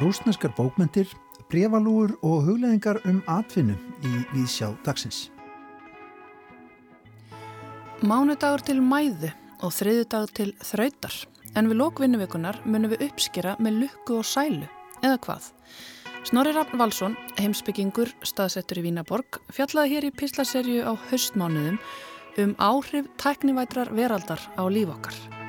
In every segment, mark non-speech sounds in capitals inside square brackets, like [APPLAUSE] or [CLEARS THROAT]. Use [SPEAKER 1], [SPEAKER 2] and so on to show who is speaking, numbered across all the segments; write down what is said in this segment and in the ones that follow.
[SPEAKER 1] Rúsneskar bókmentir, brefalúur og hugleðingar um atvinnu í Víðsjá dagsins.
[SPEAKER 2] Mánudagur til mæðu og þriðudag til þrautar. En við lókvinnuveikunar munum við uppskera með lukku og sælu, eða hvað? Snorri Rafn Valsson, heimsbyggingur, staðsettur í Vínaborg, fjallaði hér í pislaserju á haustmánuðum um áhrif tæknivætrar veraldar á líf okkar.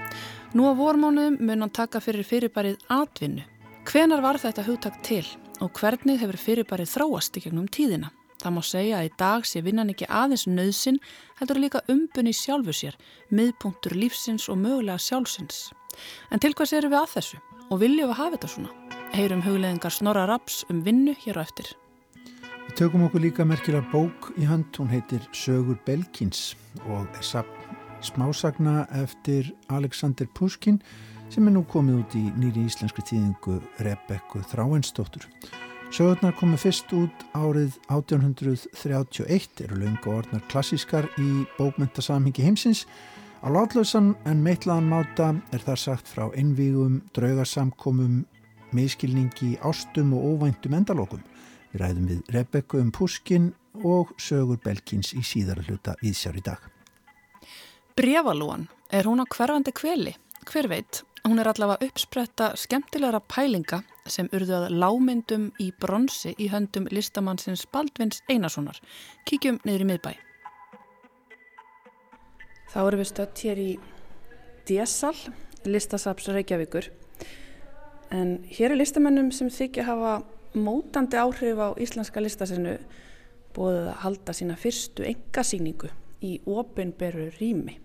[SPEAKER 2] Nú á vormánuðum mun hann taka fyrir fyrirbærið atvinnu Hvenar var þetta hugtak til og hvernig hefur fyrirbærið þróast í gegnum tíðina? Það má segja að í dag sé vinnan ekki aðeins nöðsin, heldur líka umbunni sjálfu sér, miðpunktur lífsins og mögulega sjálfsins. En til hvers eru við að þessu og viljum við hafa þetta svona? Heyrum hugleðingar Snorra Raps um vinnu hér á eftir.
[SPEAKER 1] Við tökum okkur líka merkilega bók í hand, hún heitir Sögur Belkins og er smásagna eftir Alexander Pushkin sem er nú komið út í nýri íslenskri tíðingu Rebekku Þráinsdóttur. Sögurnar komið fyrst út árið 1831, eru launga orðnar klassískar í bókmyndasamhingi heimsins. Á látlausan en meitlaðan máta er þar sagt frá einvígum, draugarsamkomum, miskilningi, ástum og óvæntum endalókum. Við ræðum við Rebekku um Puskin og sögur Belkins í síðara hluta viðsjár í dag.
[SPEAKER 2] Brefalúan, er hún á hverfandi kveli? Hver veit, Hún er allavega uppspretta skemmtilegra pælinga sem urðu að lámyndum í bronsi í höndum listamannsins Baldvins Einarssonar. Kíkjum niður í miðbæ. Þá erum við stött hér í Díasal, listasaps Reykjavíkur. En hér er listamennum sem þykja hafa mótandi áhrif á íslenska listasinu búið að halda sína fyrstu engasýningu í opinberu rými.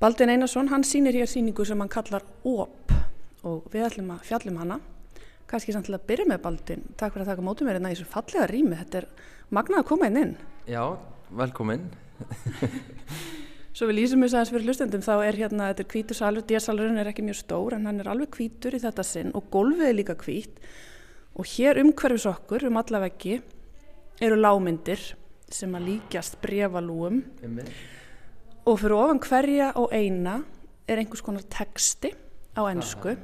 [SPEAKER 2] Baldin Einarsson, hann sýnir hér síningu sem hann kallar OP og við ætlum að fjallum hana. Kanski samt til að byrja með Baldin, takk fyrir að taka mótum mér hérna í þessu fallega rými, þetta er magnað að koma inn inn.
[SPEAKER 3] Já, velkomin. [LAUGHS]
[SPEAKER 2] Svo við lýsum þess aðeins fyrir hlustendum, þá er hérna, þetta er kvítur salur, díasalurinn er ekki mjög stór en hann er alveg kvítur í þetta sinn og golfið er líka kvít og hér umhverfis okkur, um alla veggi, eru lámyndir sem að líkjast brefalúum. Um og fyrir ofan hverja og eina er einhvers konar texti á ennsku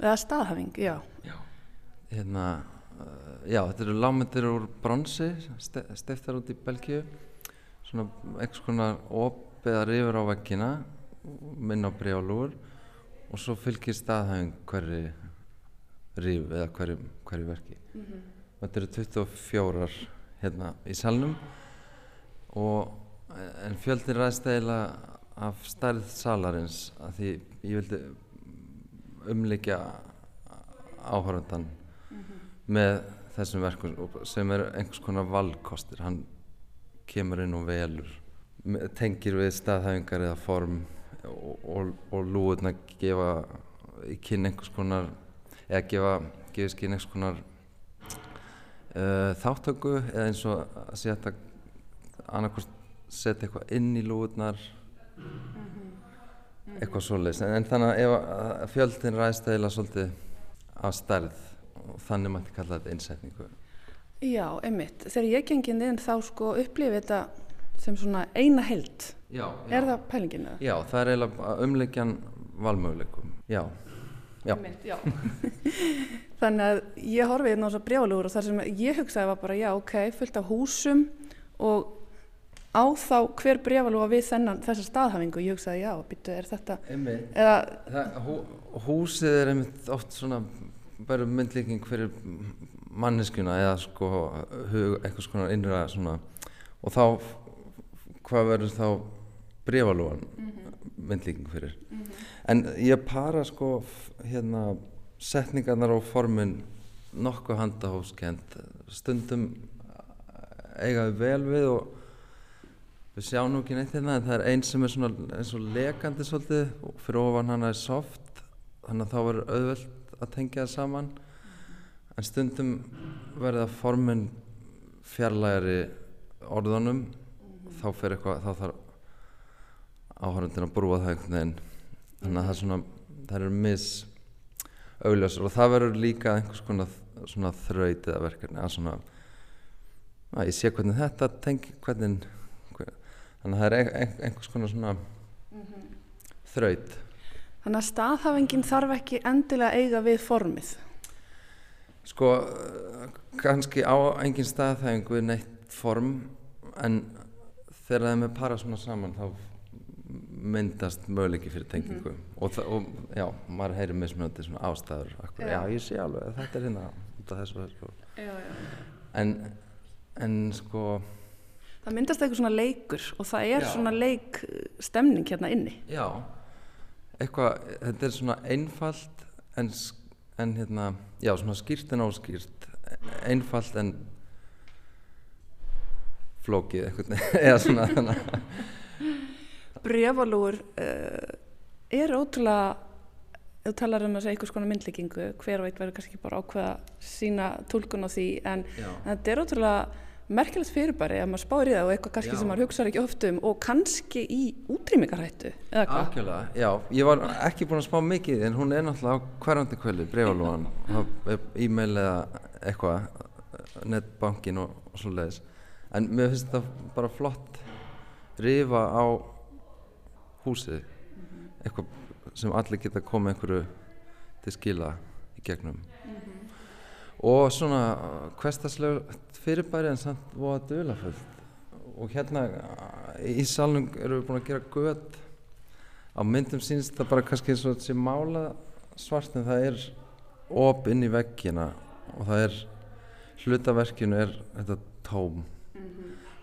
[SPEAKER 2] eða staðhafing, já.
[SPEAKER 3] Já, hérna, uh, já þetta eru lámyndir úr bronsi, steiftar út í Belgíu, svona einhvers konar opiða rifur á vekkina, minna á brjálúur og svo fylgir staðhafing hverju rif eða hverju, hverju verki. Mm -hmm. Þetta eru 24 hérna í salnum og en fjöldin ræðst eiginlega af stærð salarins að því ég vildi umleikja áhörundan mm -hmm. með þessum verkum sem er einhvers konar valkostir hann kemur inn og velur tengir við staðhæfingar eða form og, og, og lúðurna gefa í kynn einhvers konar eða gefa, gefa skinn einhvers konar uh, þáttöku eða eins og að að annarkost setja eitthvað inn í lúðnar mm -hmm. eitthvað svolítið en, en þannig að fjöldin ræðst eða svolítið af stærð og þannig mætti kalla þetta innsetningu
[SPEAKER 2] Já, einmitt. Þegar ég gengin inn þá sko upplifið þetta sem svona eina held
[SPEAKER 3] já,
[SPEAKER 2] já. er það pælingin? Eða?
[SPEAKER 3] Já, það er eiginlega umleikjan valmöguleikum Já,
[SPEAKER 2] já. Einmitt, já. [LAUGHS] Þannig að ég horfið hérna á þess að brjálugur og þar sem ég hugsaði var bara já, ok, fullt af húsum og á þá hver brefalúa við þennan þessa staðhafingu, ég hugsaði já, býttu, er þetta
[SPEAKER 3] eða það, hú, húsið er einmitt oft svona bara myndlíking fyrir manneskuna eða sko hug, eitthvað svona innra svona. Og þá hvað verður þá brefalúan mm -hmm. myndlíking fyrir? Mm -hmm. en ég para sko hérna setningarnar og formin nokkuð handahóskend stundum eigaði vel við og við sjáum nú ekki neitt hérna en það er einn sem er svona eins og lekandi svolítið og fyrir ofan hann er soft þannig að þá verður auðvelt að tengja það saman. En stundum verður það formin fjarlægari orðunum þá fyrir eitthvað þá þarf áhörundin að brúa það einhvern veginn. Þannig að það er svona það eru mis augljósar og það verður líka einhvers konar svona þraut eða verkefni að svona að ég sé hvernig þetta tengi hvernig þannig að það er ein, ein, einhvers konar svona mm -hmm. þraut
[SPEAKER 2] Þannig að staðhafingin þarf ekki endilega eiga við formið.
[SPEAKER 3] Sko, kannski á engin staðhæfingu við neitt form en þegar það er með para svona saman þá myndast möguleiki fyrir tengingu mm -hmm. og, og já, maður heyrir mismunandi svona ástæður Akkur, já. já, ég sé alveg þetta er hérna út af þessu þessu já, en, en sko
[SPEAKER 2] Það myndast eitthvað svona leikur og það er svona leikstemning hérna inni.
[SPEAKER 3] Já. Eitthvað, þetta er svona einfalt en, en hérna, já svona skýrt en óskýrt. Einfalt en flókið eitthvað [LAUGHS] eða svona þannig
[SPEAKER 2] Brefalúur uh, er ótrúlega þú talar um að segja einhvers konar myndleikingu hver veit verður kannski bara ákveða sína tólkun á því en, en þetta er ótrúlega merkilegt fyrirbæri að maður spáir í það og eitthvað kannski já. sem maður hugsaður ekki oft um og kannski í útrýmingarhættu eða hvað?
[SPEAKER 3] Algjörlega, já, ég var ekki búin að spá mikið en hún er náttúrulega á hverjandi kvölu brefalúan, [LAUGHS] e-mail eða eitthvað, netbankin og, og svo leiðis en mér finnst þetta bara flott rifa á húsið -hmm. eitthvað sem allir geta komið einhverju til skila í gegnum. Og svona hverstaslega fyrirbæri en samt voða dölaföld og hérna í salnum erum við búin að gera gött á myndum sínst það bara kannski eins og sé mála svart en það er op inn í veggina og það er hlutaverkinu er þetta tóm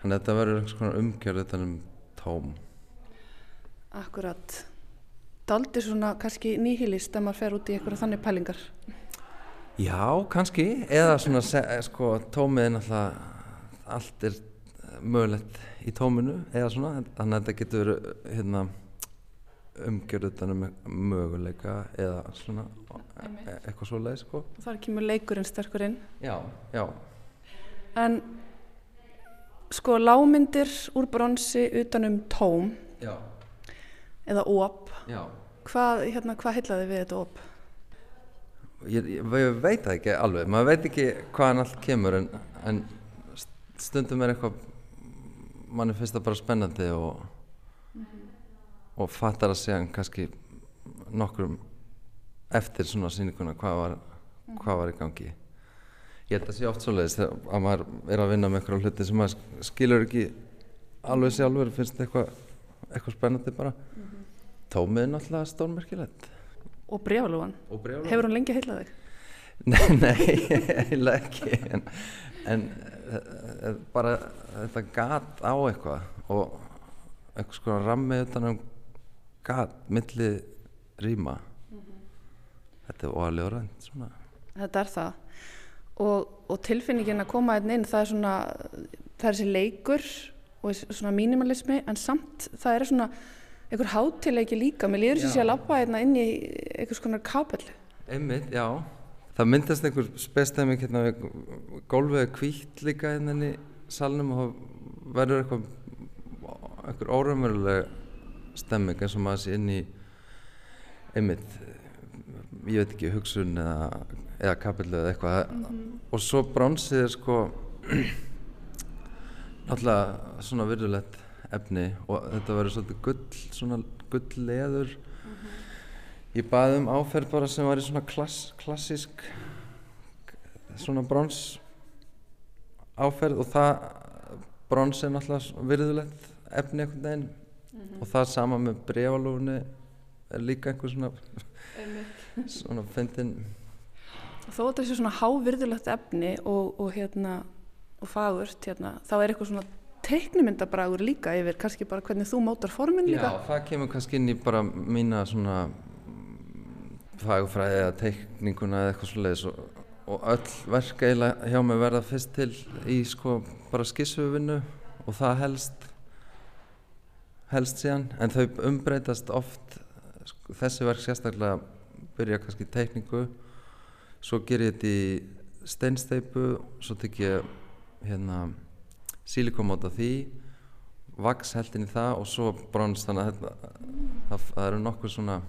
[SPEAKER 3] Þannig að þetta verður einhvers konar umgjörð þetta um tóm.
[SPEAKER 2] Akkurat. Daldi svona kannski nýhilist að maður fer út í eitthvað þannig pælingar?
[SPEAKER 3] Já, kannski. Eða svona, sko, tómið er náttúrulega, allt er mögulegt í tóminu eða svona. Þannig að þetta getur hérna, umgjörð þetta um möguleika eða svona e eitthvað svo leið, sko.
[SPEAKER 2] Og þar kemur leikurinn sterkur inn?
[SPEAKER 3] Já, já.
[SPEAKER 2] En sko lámyndir úr bronsi utanum tóm
[SPEAKER 3] Já.
[SPEAKER 2] eða óp hvað, hérna, hvað heitlaði við þetta óp?
[SPEAKER 3] Ég, ég veit það ekki alveg maður veit ekki hvaðan allt kemur en, en stundum er eitthvað mann er fyrst að bara spennandi og mm -hmm. og fattar að segja kannski nokkrum eftir svona síninguna hvað var, hvað var í gangi ég held að sé oft svo leiðist að maður er að vinna með einhverja hluti sem maður skilur ekki alveg sjálfur finnst eitthvað eitthva spennandi bara mm -hmm. tómið er náttúrulega stórmerkilegt
[SPEAKER 2] og brefalúan hefur hún lengi heilað þig? [LAUGHS]
[SPEAKER 3] nei, nei, [LAUGHS] heila ekki en, en e, bara þetta gat á eitthvað og eitthvað sko rammið utan um gat milli rýma. Mm -hmm. þetta er óalega rænt svona.
[SPEAKER 2] Þetta er það. Og, og tilfinningin að koma einn inn það er svona, það er þessi leikur og svona mínimalismi en samt það er svona einhver hátileiki líka, mér líður þessi að lappa einna inn í einhvers konar kapellu.
[SPEAKER 3] Einmitt, já. Það myndast einhver spestæming hérna gólfið kvítt líka hérna í salnum og verður eitthvað einhver órumveruleg stemming eins og maður sé inn í einmitt ég veit ekki, hugsun eða eða kapillu eða eitthvað. Mm -hmm. og svo bronsið er sko [CLEARS THROAT] náttúrulega svona virðulegt efni og þetta verður svolítið gull svona gull leður mm -hmm. ég baði um áferð bara sem var í svona klass, klassísk svona brons áferð og það brons er náttúrulega virðulegt efni einhvern veginn mm -hmm. og það sama með brefalúni er líka einhver svona [LAUGHS] svona fyndin
[SPEAKER 2] þó að þessi svona hávirðulegt efni og, og hérna og fagurt hérna, þá er eitthvað svona teiknumyndabræður líka yfir kannski bara hvernig þú mótar formin líka?
[SPEAKER 3] Já, það kemur kannski inn í bara mína svona fagfræði eða teikninguna eða eitthvað svoleiðis og, og öll verk eiginlega hjá mig verða fyrst til í sko bara skissuvinnu og það helst helst síðan. En þau umbreytast oft sko, þessi verk sérstaklega byrja kannski teikningu svo ger ég þetta í steinsteipu svo tek ég hérna sílikomót af því vaks heldin í það og svo brons þannig að þetta, það, það eru nokkur svona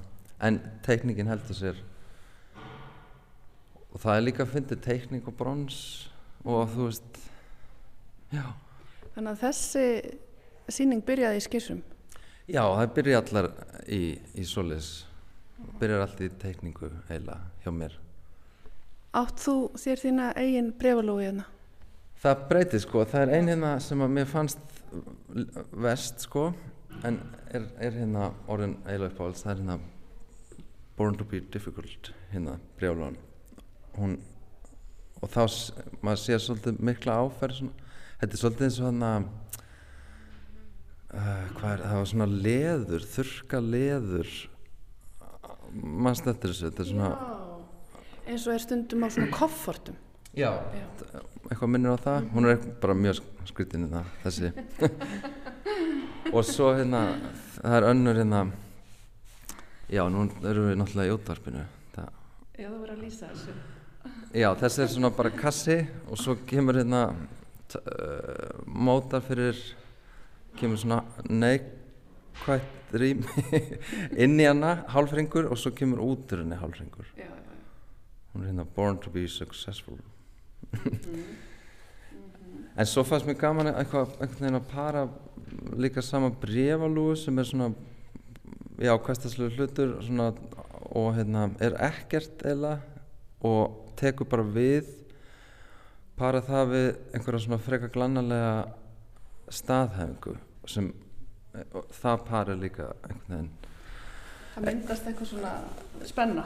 [SPEAKER 3] en teikningin heldur sér. Og það er líka að finna teikning og brons og þú veist já.
[SPEAKER 2] Þannig að þessi síning byrjaði í skissum?
[SPEAKER 3] Já, það byrjaði allar í, í solis. Byrjar allt í teikningu eiginlega hjá mér.
[SPEAKER 2] Átt þú þér þína eigin brefalói hérna?
[SPEAKER 3] Það breytir sko, það er ein hérna sem að mér fannst vest sko en er, er hérna orðin eiginlega uppáhalds, það er hérna Born to be difficult hérna brefalóan hún og þá maður sér svolítið mikla áferð þetta er svolítið eins og hann að uh, er, það var svona leður, þurrka leður. Mannst eftir þessu, þetta er svona
[SPEAKER 2] Eins og er stundum á svona koffortum.
[SPEAKER 3] Já, eitthvað minnir á það? Hún er bara mjög skritin í það þessi. [LAUGHS] Og svo hérna það er önnur hérna. Já, nú erum við náttúrulega í útvarpinu. Það,
[SPEAKER 2] Já, þú verður að lýsa þessu.
[SPEAKER 3] já, þessi er svona bara kassi og svo kemur hérna uh, mótar fyrir kemur svona neikvætt rým [LAUGHS] inn í hana hálfringur og svo kemur út úr henni hálfringur
[SPEAKER 2] Já, já, já.
[SPEAKER 3] hún er hérna born to be successful en svo fannst mér gaman eitthvað, einhvern veginn að para líka sama brefalúu sem er svona já, hverstaslega hlutur svona, og hérna er ekkert eða og tekur bara við para það við einhverja svona freka glannalega staðhæfingu sem það par er líka einhvern veginn
[SPEAKER 2] Það myndast eitthvað svona spenna.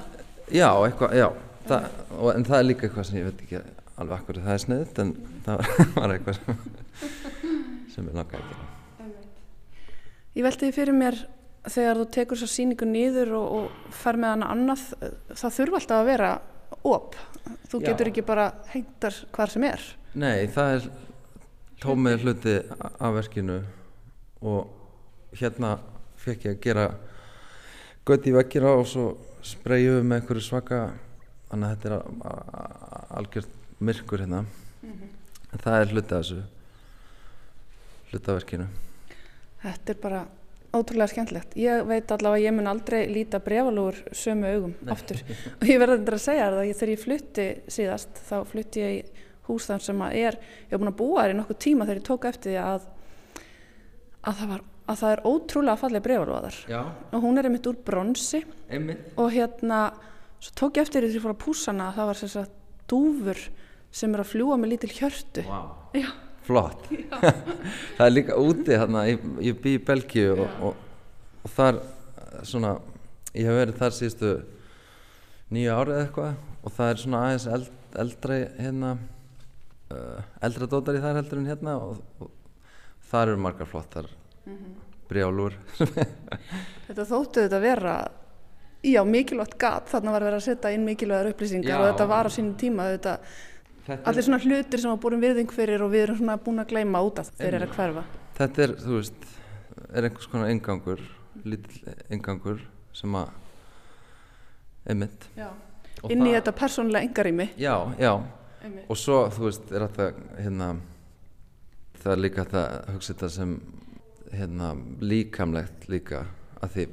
[SPEAKER 3] Já, eitthvað, já það, og, en það er líka eitthvað sem ég veit ekki alveg akkur það er sniðt en það [LAUGHS] var eitthvað sem, ég langaði að gera
[SPEAKER 2] Ég velti því fyrir mér þegar þú tekur svo síningu nýður og, og fer með hana annað, það þurfa alltaf að vera op. Þú
[SPEAKER 3] Já.
[SPEAKER 2] getur ekki bara hengtar hvar sem er.
[SPEAKER 3] Nei, það er tómið hluti af verkinu og hérna fekk ég að gera gött í vekkina og svo spreyju með einhverju svaka þannig að þetta er a- a- a- algjört myrkur hérna. En það er hluti af þessu hluti af verkinu.
[SPEAKER 2] Þetta er bara ótrúlega skemmtilegt. Ég veit allavega að ég mun aldrei líta brefalúur sömu augum aftur. [LAUGHS] Og ég verði þetta að segja þér það, þegar ég flutti síðast, þá flutti ég í hús þar sem að er, ég hef búin að búa þar í nokkuð tíma þegar ég tók eftir því að, að, það, var, að það er ótrúlega falleg brefalúa þar.
[SPEAKER 3] Já,
[SPEAKER 2] Og hún er einmitt úr bronsi.
[SPEAKER 3] Einmitt.
[SPEAKER 2] Og hérna, svo tók ég eftir því þegar ég fór að púsa hana að það var að dúfur sem er að fljúa með lítil hjörtu.
[SPEAKER 3] Wow.
[SPEAKER 2] Já.
[SPEAKER 3] Flott. [LAUGHS] það er líka úti hérna, ég, ég bý í Belgíu og, og, og þar svona, ég hef verið þar síðustu nýju árið eitthvað og það er svona aðeins eld, eldri hérna, uh, eldra dótar í þar heldur en hérna og, og þar eru margar flottar mm brjálur. [LAUGHS]
[SPEAKER 2] Þetta þóttu þetta vera, já, mikilvægt gat, þarna var verið að setja inn mikilvægar upplýsingar
[SPEAKER 3] Já.
[SPEAKER 2] og þetta var á sínum tíma, þetta,
[SPEAKER 3] Þetta
[SPEAKER 2] allir svona hlutir sem var búin virðing fyrir og við erum svona búin að gleyma út af þeir eru að hverfa.
[SPEAKER 3] Þetta er, þú veist, er einhvers konar engangur, lítill engangur sem að, einmitt.
[SPEAKER 2] Já.
[SPEAKER 3] Og
[SPEAKER 2] Inn í
[SPEAKER 3] það-
[SPEAKER 2] þetta persónulega engarými.
[SPEAKER 3] Já, já.
[SPEAKER 2] Einmitt.
[SPEAKER 3] Og svo, þú veist, er þetta, hérna, það er líka hægt að hugsa þetta sem, hérna, líkamlegt líka, að því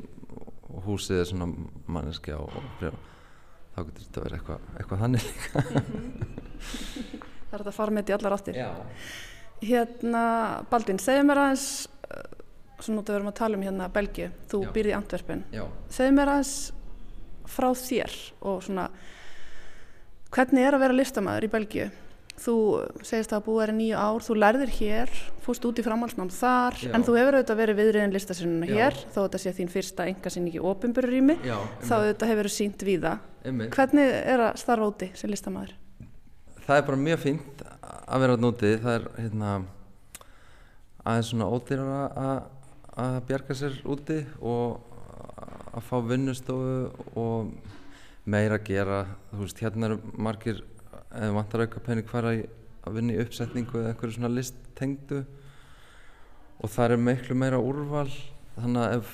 [SPEAKER 3] húsið er svona manneskja og, og brjá, þá getur þetta verið eitthvað, eitthvað þannig líka. [LAUGHS]
[SPEAKER 2] Það er þetta að þetta í allar áttir.
[SPEAKER 3] Já.
[SPEAKER 2] Hérna, Baldvin, segðu mér aðeins, uh, svo núttu við erum að tala um hérna Belgíu, þú býrði í Antwerpen.
[SPEAKER 3] Já.
[SPEAKER 2] Segðu mér aðeins frá þér og svona, hvernig er að vera listamæður í Belgíu? Þú segist að búið er í nýju ár, þú lærðir hér, fúst út í framhaldsnám þar,
[SPEAKER 3] Já.
[SPEAKER 2] en þú hefur auðvitað verið viðriðin listasinnuna hér, þó þetta sé þín fyrsta engasynningi í opinbörurými,
[SPEAKER 3] Já,
[SPEAKER 2] þá auðvitað hefur verið sínt víða.
[SPEAKER 3] einmitt.
[SPEAKER 2] Hvernig er að starfa úti sem listamæður?
[SPEAKER 3] Það er bara mjög fínt að vera að núti, það er, hérna, aðeins svona ódýrara að, að bjarga sér úti og að fá vinnustofu og meira að gera, þú veist, hérna eru margir, eða vantar auka pening fara að vinna í uppsetningu eða einhverju svona listtengdu. Og það er miklu meira úrval, þannig að ef,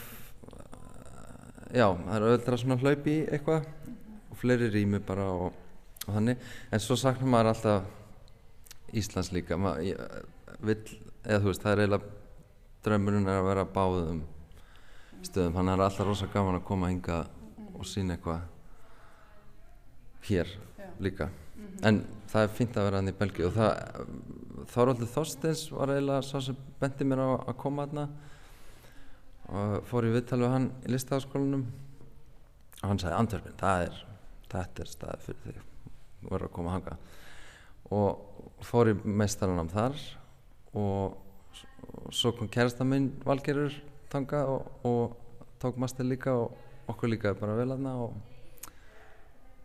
[SPEAKER 3] já, það er auðvitað svona hlaup í eitthvað og fleiri rými bara og, og þannig, en svo saknar maður alltaf Íslands líka, maður vill, eða þú veist, það er eiginlega draumurinn er að vera báðum stöðum, hann er alltaf rosa gaman að koma hinga og sína eitthvað hér líka en það er fínt að vera hann í Belgíu og það, Þorvaldur Þorsteins var eiginlega sá sem benti mér á að koma þarna og fór í viðtal við hann í listaháskólanum. Og hann sagði Antwerpen, það er þetta er stað fyrir því þú verður að koma að hanga og fór í meistaranam þar og svo kom kærasta minn Valgerur tanga og, og tók master líka og okkur líka bara vel aðna og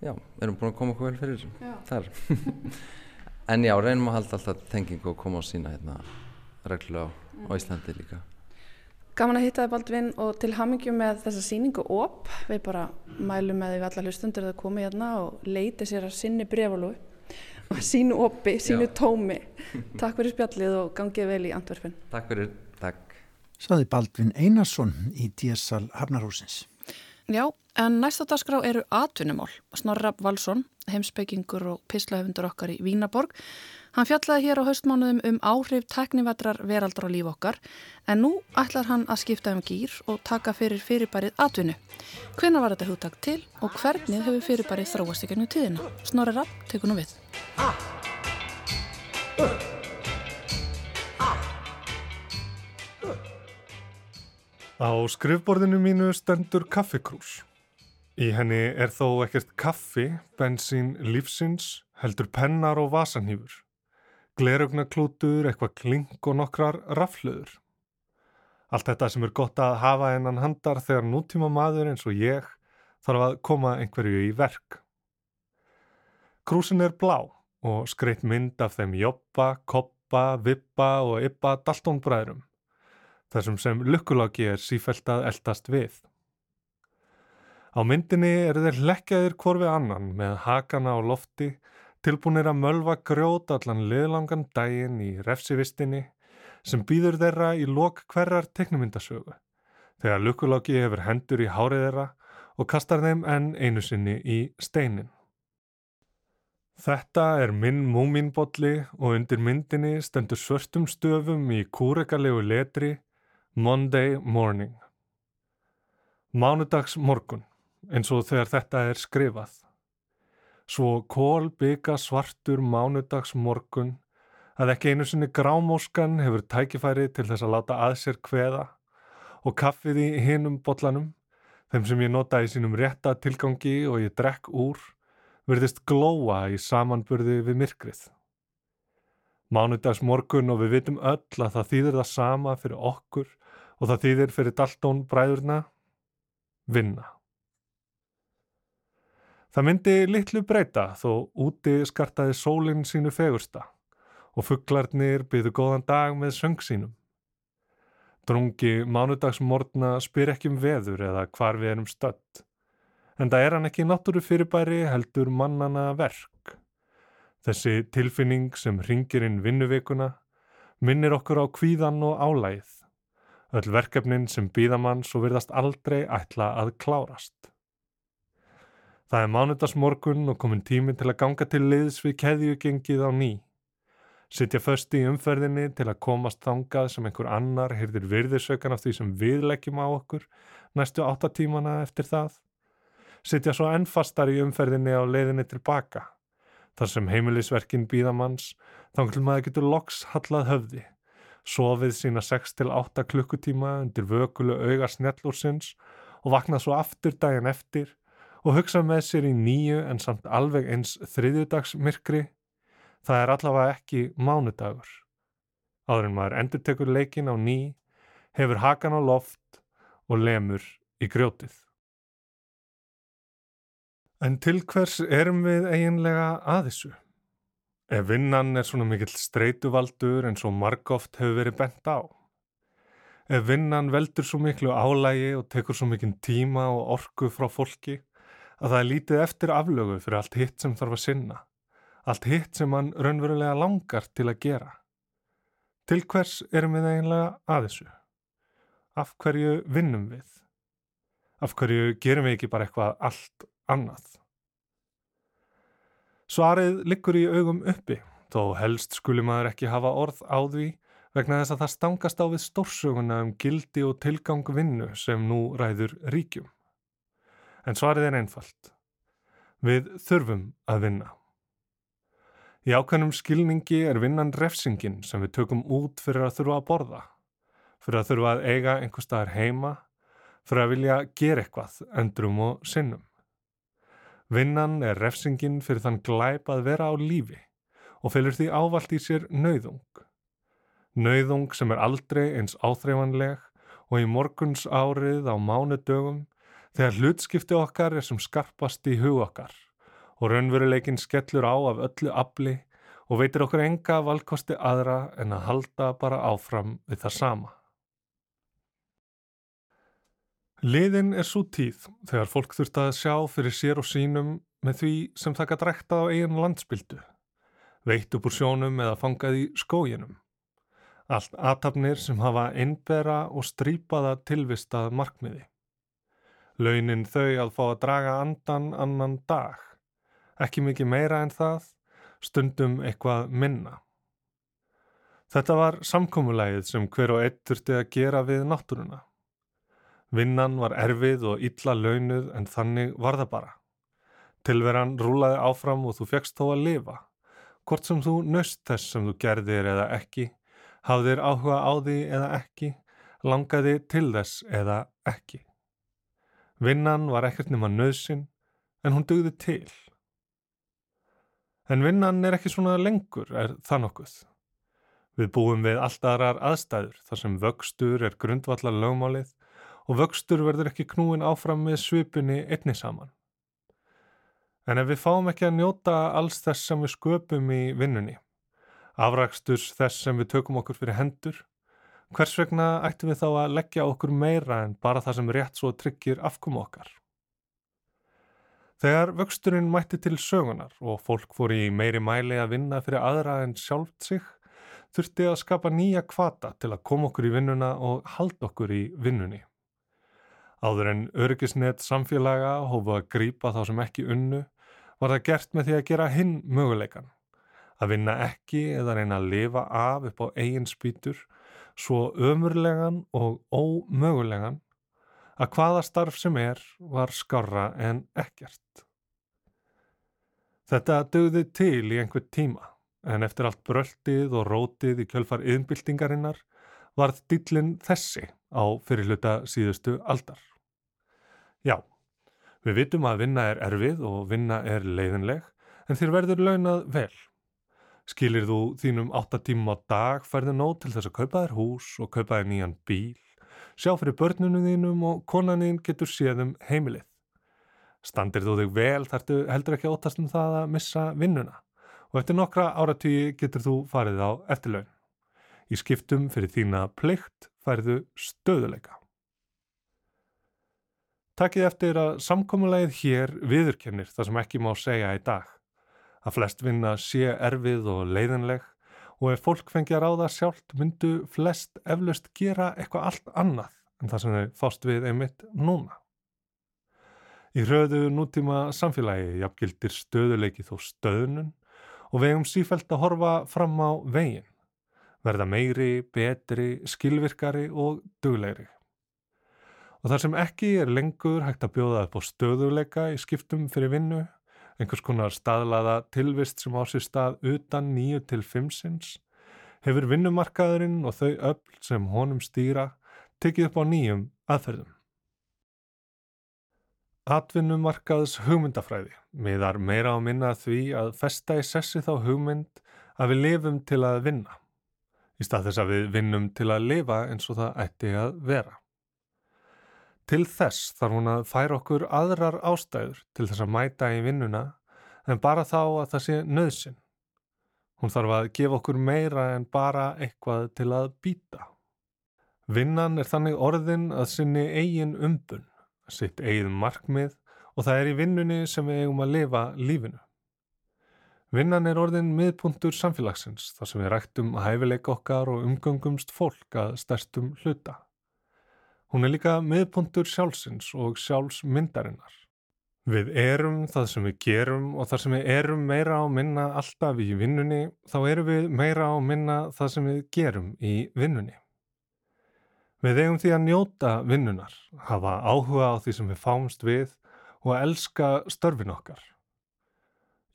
[SPEAKER 3] já, við erum búin að koma okkur vel fyrir já. þar [LAUGHS] en já, reynum að halda alltaf tengingu og koma á sína hérna reglulega á, á Íslandi líka
[SPEAKER 2] Gaman að hitta þið Baldvin og til hamingjum með þessa síningu OP. Við bara mælum með því allar hlustundur að koma hérna og leiti sér að sinni brefalú og sínu OPi, sínu Já. tómi. Takk fyrir spjallið og gangið vel í Antwerpen.
[SPEAKER 3] Takk fyrir, takk.
[SPEAKER 1] Saði Baldvin Einarsson í DSL Hafnarhúsins.
[SPEAKER 2] Já, en næsta dagskrá eru atvinnumál. Snorra Valsson, heimsbyggingur og pislahöfundur okkar í Vínaborg Hann fjallaði hér á haustmánuðum um áhrif teknivetrar veraldar á líf okkar en nú ætlar hann að skipta um gýr og taka fyrir fyrirbærið atvinnu. Hvenna var þetta hugtak til og hvernig hefur fyrirbærið þróast ekki nú tíðina? Snorri Rapp, tekur nú við.
[SPEAKER 4] Á skrifborðinu mínu stendur kaffikrús. Í henni er þó ekkert kaffi, bensín, lífsins, heldur pennar og vasanhýfur glerugnaklútur, eitthvað klink og nokkrar rafluður. Allt þetta sem er gott að hafa einan handar þegar nútíma maður eins og ég þarf að koma einhverju í verk. Krúsin er blá og skreitt mynd af þeim jobba, koppa, vippa og yppa daltónbræðrum, þessum sem lukkuláki er sífælt að eldast við. Á myndinni eru þeir lekkjaðir hvorfi annan með hakana á lofti tilbúinir að mölva grjót allan liðlangan daginn í refsivistinni sem býður þeirra í lok hverjar teknumyndasögu þegar lukkuláki hefur hendur í hárið þeirra og kastar þeim enn einu sinni í steinin. Þetta er minn múminbolli og undir myndinni stendur svörstum stöfum í kúrekalegu letri Monday morning. Mánudags morgun, eins og þegar þetta er skrifað. Svo kól bygga svartur mánudags morgun að ekki einu sinni grámóskan hefur tækifæri til þess að láta að sér kveða og kaffið í hinum botlanum, þeim sem ég nota í sínum rétta tilgangi og ég drekk úr, verðist glóa í samanburði við myrkrið. Mánudags morgun og við vitum öll að það þýðir það sama fyrir okkur og það þýðir fyrir Daltón bræðurna vinna. Það myndi litlu breyta þó úti skartaði sólinn sínu fegursta og fugglarnir byðu góðan dag með söng sínum. Drungi mánudagsmórna spyr ekki um veður eða hvar við erum stödd, en það er hann ekki náttúru fyrirbæri heldur mannana verk. Þessi tilfinning sem ringir inn vinnuvikuna minnir okkur á kvíðan og álægið, öll verkefnin sem býðamann svo virðast aldrei ætla að klárast. Það er mánudagsmorgun og komin tími til að ganga til liðs við keðjugengið á ný. Sittja först í umferðinni til að komast þangað sem einhver annar hyrðir virðisökan af því sem við leggjum á okkur næstu áttatímana eftir það. Sittja svo ennfastar í umferðinni á leiðinni tilbaka. Þar sem heimilisverkin býðamanns þannig til maður getur loks hallað höfði. Sofið sína 6-8 klukkutíma undir vökulu auga snjallúrsins og vaknað svo aftur daginn eftir og hugsa með sér í nýju en samt alveg eins þriðjudagsmyrkri, það er allavega ekki mánudagur. Áður en maður endur tekur leikin á ný, hefur hakan á loft og lemur í grjótið. En til hvers erum við eiginlega að þessu? Ef vinnan er svona mikill streytuvaldur en svo margóft hefur verið bent á. Ef vinnan veldur svo miklu álægi og tekur svo mikinn tíma og orku frá fólki, að það er lítið eftir aflögu fyrir allt hitt sem þarf að sinna, allt hitt sem mann raunverulega langar til að gera. Til hvers erum við eiginlega að þessu? Af hverju vinnum við? Af hverju gerum við ekki bara eitthvað allt annað? Svarið liggur í augum uppi, þó helst skuli maður ekki hafa orð á því vegna þess að það stangast á við stórsöguna um gildi og tilgang vinnu sem nú ræður ríkjum. En svarið er einfalt. Við þurfum að vinna. Í ákveðnum skilningi er vinnan refsingin sem við tökum út fyrir að þurfa að borða, fyrir að þurfa að eiga einhver staðar heima, fyrir að vilja gera eitthvað endrum og sinnum. Vinnan er refsingin fyrir þann glæp að vera á lífi og fylgur því ávalt í sér nauðung. Nauðung sem er aldrei eins áþreifanleg og í morguns árið á mánudögum þegar hlutskipti okkar er sem skarpast í hug okkar og raunveruleikin skellur á af öllu afli og veitir okkur enga valkosti aðra en að halda bara áfram við það sama. Liðin er svo tíð þegar fólk þurft að sjá fyrir sér og sínum með því sem það gætt rækta á eigin landsbyldu, veitt upp úr sjónum eða fangað í skóginum. Allt aðtapnir sem hafa einbera og strýpaða tilvistað markmiði. Launin þau að fá að draga andan annan dag. Ekki mikið meira en það, stundum eitthvað minna. Þetta var samkómulegið sem hver og eitt þurfti að gera við náttúruna. Vinnan var erfið og illa launuð en þannig var það bara. Tilveran rúlaði áfram og þú fegst þó að lifa. Hvort sem þú nöst þess sem þú gerðir eða ekki, hafðir áhuga á því eða ekki, langaði til þess eða ekki. Vinnan var ekkert nema nöðsin en hún dugði til. En vinnan er ekki svona lengur, er það nokkuð. Við búum við allt aðrar aðstæður þar sem vöxtur er grundvallar lögmálið og vöxtur verður ekki knúin áfram með svipinni einni saman. En ef við fáum ekki að njóta alls þess sem við sköpum í vinnunni, afræksturs þess sem við tökum okkur fyrir hendur, hvers vegna ættum við þá að leggja okkur meira en bara það sem rétt svo tryggir afkom okkar? Þegar vöxturinn mætti til sögunar og fólk fór í meiri mæli að vinna fyrir aðra en sjálft sig, þurfti að skapa nýja kvata til að koma okkur í vinnuna og halda okkur í vinnunni. Áður en öryggisnett samfélaga hófu að grýpa þá sem ekki unnu var það gert með því að gera hinn möguleikan. Að vinna ekki eða reyna að lifa af upp á eigin spýtur svo ömurlegan og ómögulegan að hvaða starf sem er var skarra en ekkert. Þetta dögði til í einhver tíma en eftir allt bröltið og rótið í kjölfar yðnbyltingarinnar varð dýllin þessi á fyrirluta síðustu aldar. Já, við vitum að vinna er erfið og vinna er leiðinleg en þér verður launað vel. Skilir þú þínum 8 tíma á dag færðu nót til þess að kaupa þér hús og kaupa þér nýjan bíl sjá fyrir börnunum þínum og konanin getur séðum heimilið. Standir þú þig vel þartu heldur ekki óttast um það að missa vinnuna og eftir nokkra áratvíi getur þú farið á eftirlaun. Í skiptum fyrir þína plikt færðu stöðuleika. Takkið eftir að samkómulegið hér viðurkennir það sem ekki má segja í dag. Að flest vinna sé erfið og leiðinleg og ef fólk fengi að ráða sjálft myndu flest eflaust gera eitthvað allt annað en það sem þau fást við einmitt núna. Í hröðu nútíma samfélagi jafngildir stöðuleiki þó stöðnun og við hefum sífælt að horfa fram á veginn, verða meiri, betri, skilvirkari og duglegri. Og þar sem ekki er lengur hægt að bjóða upp á stöðuleika í skiptum fyrir vinnu einhvers konar staðlaða tilvist sem á sér stað utan nýju til fimmsins, hefur vinnumarkaðurinn og þau öll sem honum stýra tekið upp á nýjum aðferðum. Atvinnumarkaðs hugmyndafræði miðar meira á minna því að festa í sessi þá hugmynd að við lifum til að vinna, í stað þess að við vinnum til að lifa eins og það ætti að vera. Til þess þarf hún að færa okkur aðrar ástæður til þess að mæta í vinnuna en bara þá að það sé nöðsin. Hún þarf að gefa okkur meira en bara eitthvað til að býta. Vinnan er þannig orðin að sinni eigin umbun, sitt eigin markmið og það er í vinnunni sem við eigum að lifa lífinu. Vinnan er orðin miðpuntur samfélagsins þar sem við rættum hæfileik okkar og umgöngumst fólk að stærstum hluta. Hún er líka miðpuntur sjálfsins og sjálfsmyndarinnar. Við erum það sem við gerum og þar sem við erum meira á minna alltaf í vinnunni, þá erum við meira á minna það sem við gerum í vinnunni. Við eigum því að njóta vinnunar, hafa áhuga á því sem við fáumst við og að elska störfin okkar.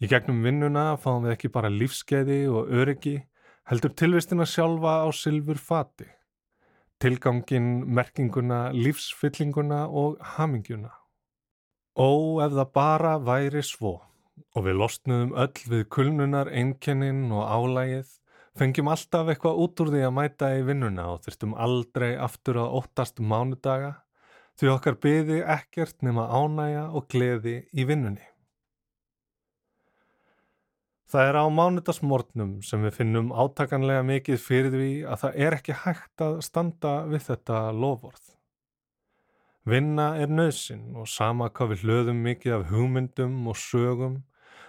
[SPEAKER 4] Í gegnum vinnuna fáum við ekki bara lífskeiði og öryggi, heldur tilvistina sjálfa á sylfur fati tilgangin, merkinguna, lífsfyllinguna og hamingjuna. Ó, ef það bara væri svo og við losnuðum öll við kulnunar, einkennin og álægið, fengjum alltaf eitthvað út úr því að mæta í vinnuna og þurftum aldrei aftur að óttast mánudaga því okkar byði ekkert nema ánæja og gleði í vinnunni. Það er á mánudasmórnum sem við finnum átakanlega mikið fyrir því að það er ekki hægt að standa við þetta lofvorð. Vinna er nöðsinn og sama hvað við hlöðum mikið af hugmyndum og sögum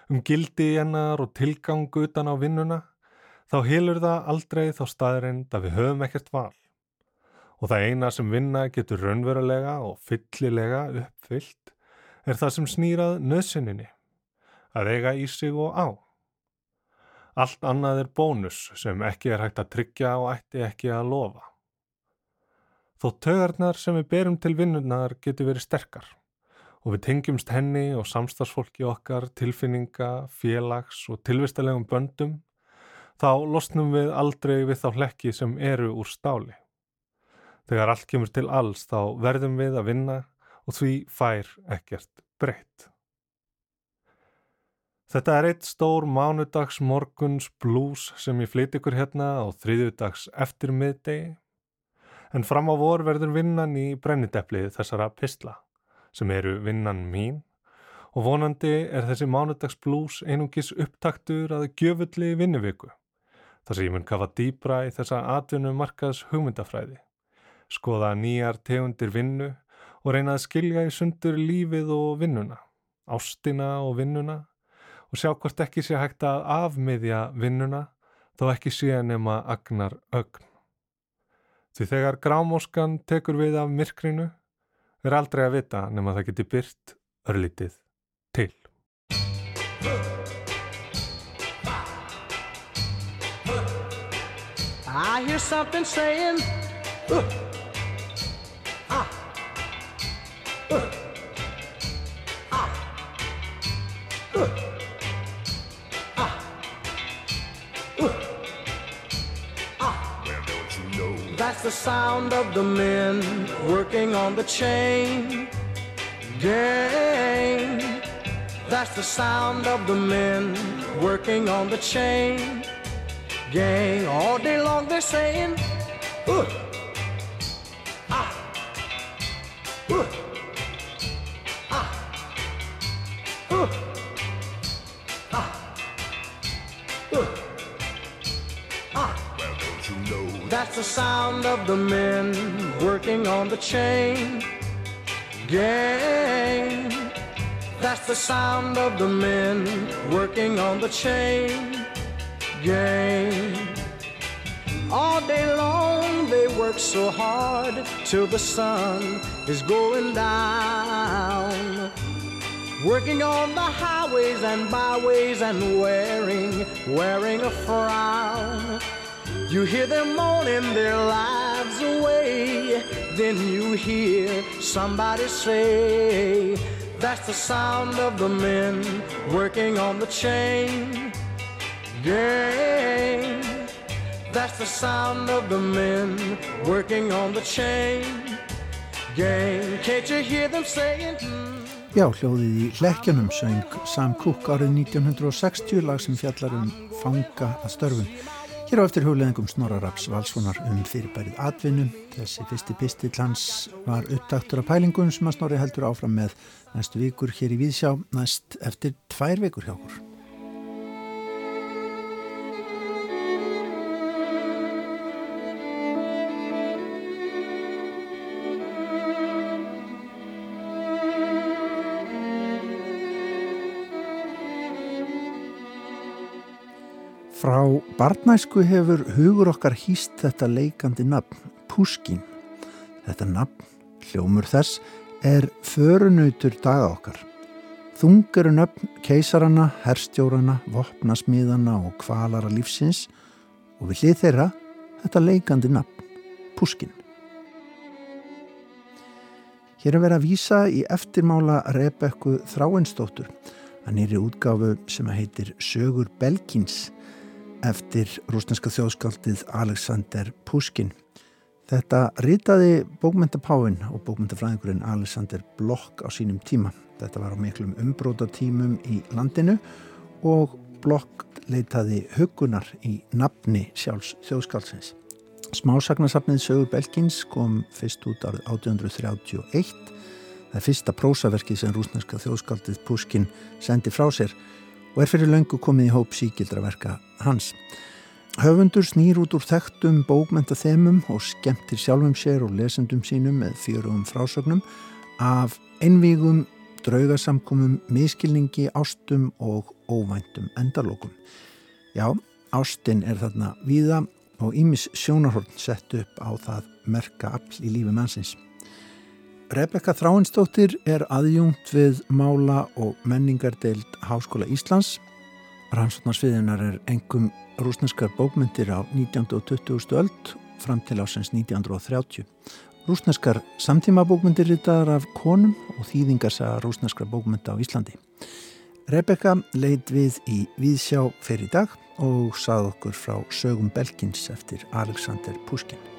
[SPEAKER 4] um gildi hennar og tilgang utan á vinnuna, þá hilur það aldrei þá staðrind að við höfum ekkert val. Og það eina sem vinna getur raunverulega og fyllilega uppfyllt er það sem snýrað nöðsynninni, að eiga í sig og á. Allt annað er bónus sem ekki er hægt að tryggja og ætti ekki að lofa. Þó tögarnar sem við berum til vinnunar getur verið sterkar og við tengjumst henni og samstagsfólki okkar, tilfinninga, félags og tilvistalegum böndum, þá losnum við aldrei við þá hlekki sem eru úr stáli. Þegar allt kemur til alls þá verðum við að vinna og því fær ekkert breytt. Þetta er eitt stór mánudags morguns blues sem ég flyt ykkur hérna á þriðjudags eftir miðdegi. En fram á vor verður vinnan í brennidepplið þessara pistla sem eru vinnan mín. Og vonandi er þessi mánudags blues einungis upptaktur að gjöfulli vinnuviku þar sem ég mun kafa dýbra í þessa atvinnu markaðs hugmyndafræði skoða nýjar tegundir vinnu og reyna að skilja í sundur lífið og vinnuna ástina og vinnuna og sjá hvort ekki sé hægt að afmiðja vinnuna þó ekki sé nema agnar ögn. Því þegar grámóskan tekur við af myrkrinu er aldrei að vita nema það geti byrt örlítið til. I hear something saying uh, the sound of the men working on the chain gang. That's the sound of the men working on the chain gang. All day long they're saying, uh, sound of the men working on the chain gang. That's the sound of the men working on the chain gang. All day long they work so hard till the sun is going down. Working on the highways and byways and wearing, wearing a frown. You hear them moaning their lives away. Then you hear somebody say, That's the sound of the men working on the chain gang. That's the sound of the men working on the chain gang. Can't you hear them saying? Hmm?
[SPEAKER 1] Já, hljóðið í Lekkjanum söng Sam Cooke árið 1960 lag sem fjallar um fanga að störfum. Hér á eftir hugleðingum Snorraraps valsvonar um fyrirbærið atvinnu. Þessi fyrsti pistill hans var upptaktur af pælingun sem að Snorri heldur áfram með næstu vikur hér í Víðsjá, næst eftir tvær vikur hjá okkur. Frá barnæsku hefur hugur okkar hýst þetta leikandi nafn, Puskin. Þetta nafn, hljómur þess, er förunautur daga okkar. Þungaru nöfn keisarana, herstjórana, vopnasmíðana og kvalara lífsins og við hlið þeirra þetta leikandi nafn, Puskin. Hér er verið að vísa í eftirmála Rebekku Þráinsdóttur að nýri útgáfu sem heitir Sögur Belkins eftir rúsneska þjóðskaldið Alexander Puskin. Þetta ritaði bókmyndapáinn og bókmyndafræðingurinn Alexander Bloch á sínum tíma. Þetta var á miklum umbrótatímum í landinu og Bloch leitaði hugunar í nafni sjálfs þjóðskálsins. Smásagnasafnið Sögur Belkins kom fyrst út árið 1831. Það er fyrsta prósaverkið sem rúsneska þjóðskáldið Puskin sendi frá sér og er fyrir löngu komið í hóp síkildra verka hans. Höfundur snýr út úr þekktum bókmentathemum og skemmtir sjálfum sér og lesendum sínum með fjörugum frásögnum af einvígum, draugasamkomum, miskilningi, ástum og óvæntum endarlokum. Já, ástin er þarna víða og Ímis sjónarhorn sett upp á það merka all í lífi mannsins. Rebecca Þráinsdóttir er aðjungt við mála og menningardeild Háskóla Íslands. Rannsóknarsviðinar er engum rúsneskar bókmyndir á 19. og 20. öld fram til ásens 1930. Rúsneskar samtíma bókmyndir ritaðar af konum og þýðingarsa rúsneskar bókmynda á Íslandi. Rebecca leit við í Víðsjá fyrir dag og sað okkur frá sögum Belkins eftir Alexander Puskin.